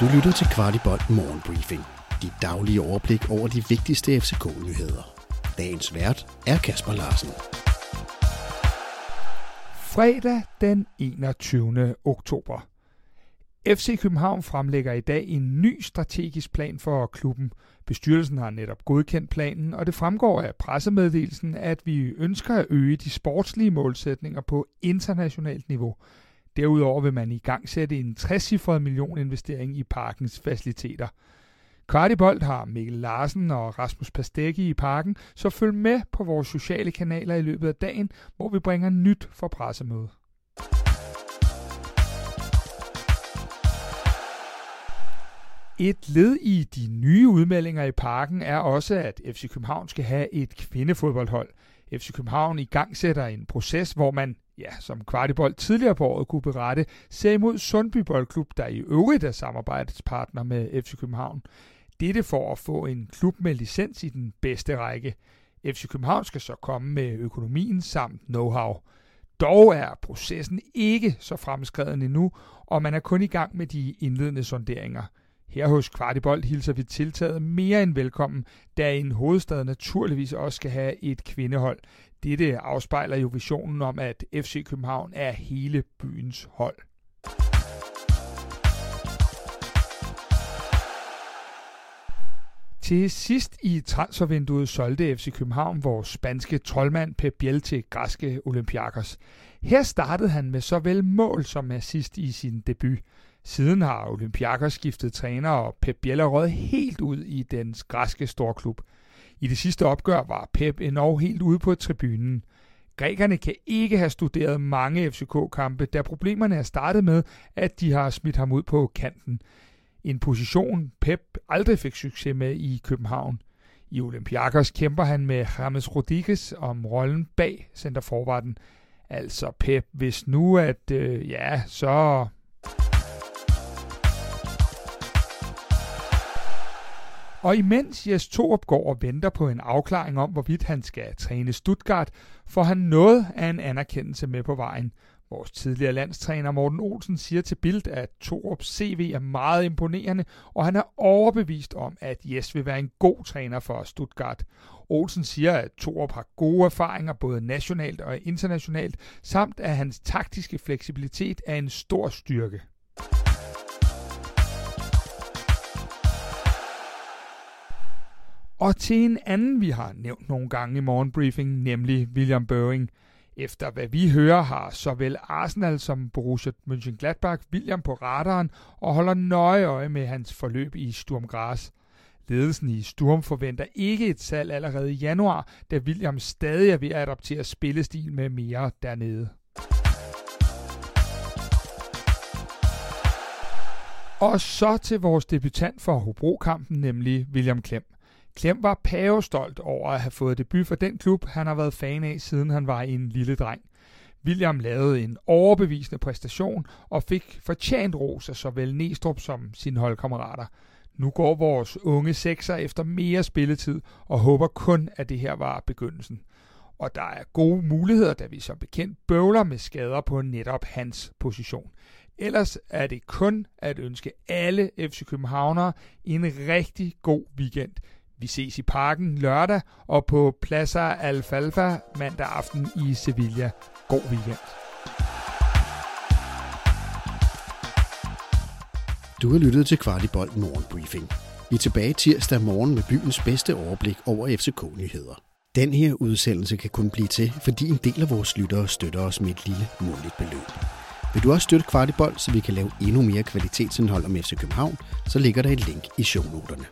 Du lytter til Kvartibolt Morgenbriefing. Dit daglige overblik over de vigtigste FCK-nyheder. Dagens vært er Kasper Larsen. Fredag den 21. oktober. FC København fremlægger i dag en ny strategisk plan for klubben. Bestyrelsen har netop godkendt planen, og det fremgår af pressemeddelelsen, at vi ønsker at øge de sportslige målsætninger på internationalt niveau. Derudover vil man i gang sætte en 60 million investering i parkens faciliteter. Kvartibolt har Mikkel Larsen og Rasmus Pastækki i parken, så følg med på vores sociale kanaler i løbet af dagen, hvor vi bringer nyt for pressemødet. Et led i de nye udmeldinger i parken er også, at FC København skal have et kvindefodboldhold. FC København i gang sætter en proces, hvor man, ja, som Kvartibold tidligere på året kunne berette, ser imod Sundby Boldklub, der i øvrigt er samarbejdspartner med FC København. Dette for at få en klub med licens i den bedste række. FC København skal så komme med økonomien samt know-how. Dog er processen ikke så fremskreden endnu, og man er kun i gang med de indledende sonderinger – her hos Kvartibold hilser vi tiltaget mere end velkommen, da en hovedstad naturligvis også skal have et kvindehold. Dette afspejler jo visionen om, at FC København er hele byens hold. Til sidst i transfervinduet solgte FC København vores spanske troldmand Pep Biel til græske Olympiakos. Her startede han med såvel mål som assist i sin debut. Siden har Olympiakos skiftet træner, og Pep Biel er helt ud i den græske storklub. I det sidste opgør var Pep endnu helt ude på tribunen. Grækerne kan ikke have studeret mange FCK-kampe, da problemerne er startet med, at de har smidt ham ud på kanten. En position Pep aldrig fik succes med i København. I Olympiakos kæmper han med James Rodriguez om rollen bag centerforvarden. Altså Pep, hvis nu at, øh, ja, så Og imens Jes Torup går og venter på en afklaring om, hvorvidt han skal træne Stuttgart, får han noget af en anerkendelse med på vejen. Vores tidligere landstræner Morten Olsen siger til Bild, at Torups CV er meget imponerende, og han er overbevist om, at Jes vil være en god træner for Stuttgart. Olsen siger, at Torup har gode erfaringer både nationalt og internationalt, samt at hans taktiske fleksibilitet er en stor styrke. Og til en anden, vi har nævnt nogle gange i morgenbriefing, nemlig William Børing. Efter hvad vi hører, har såvel Arsenal som Borussia Mönchengladbach William på radaren og holder nøje øje med hans forløb i Sturm Graz. Ledelsen i Sturm forventer ikke et salg allerede i januar, da William stadig er ved at adoptere spillestil med mere dernede. Og så til vores debutant for Hobro-kampen, nemlig William Klem. Klem var pavestolt over at have fået debut for den klub, han har været fan af, siden han var en lille dreng. William lavede en overbevisende præstation og fik fortjent ros af såvel Næstrup som sine holdkammerater. Nu går vores unge sekser efter mere spilletid og håber kun, at det her var begyndelsen. Og der er gode muligheder, da vi som bekendt bøvler med skader på netop hans position. Ellers er det kun at ønske alle FC Københavnere en rigtig god weekend. Vi ses i parken lørdag og på Plaza Alfalfa mandag aften i Sevilla. God weekend. Du har lyttet til Kvartibolt Morgenbriefing. Vi er tilbage tirsdag morgen med byens bedste overblik over FCK-nyheder. Den her udsendelse kan kun blive til, fordi en del af vores lyttere støtter os med et lille måligt beløb. Vil du også støtte Kvartibolt, så vi kan lave endnu mere kvalitetsindhold om FC København, så ligger der et link i shownoterne.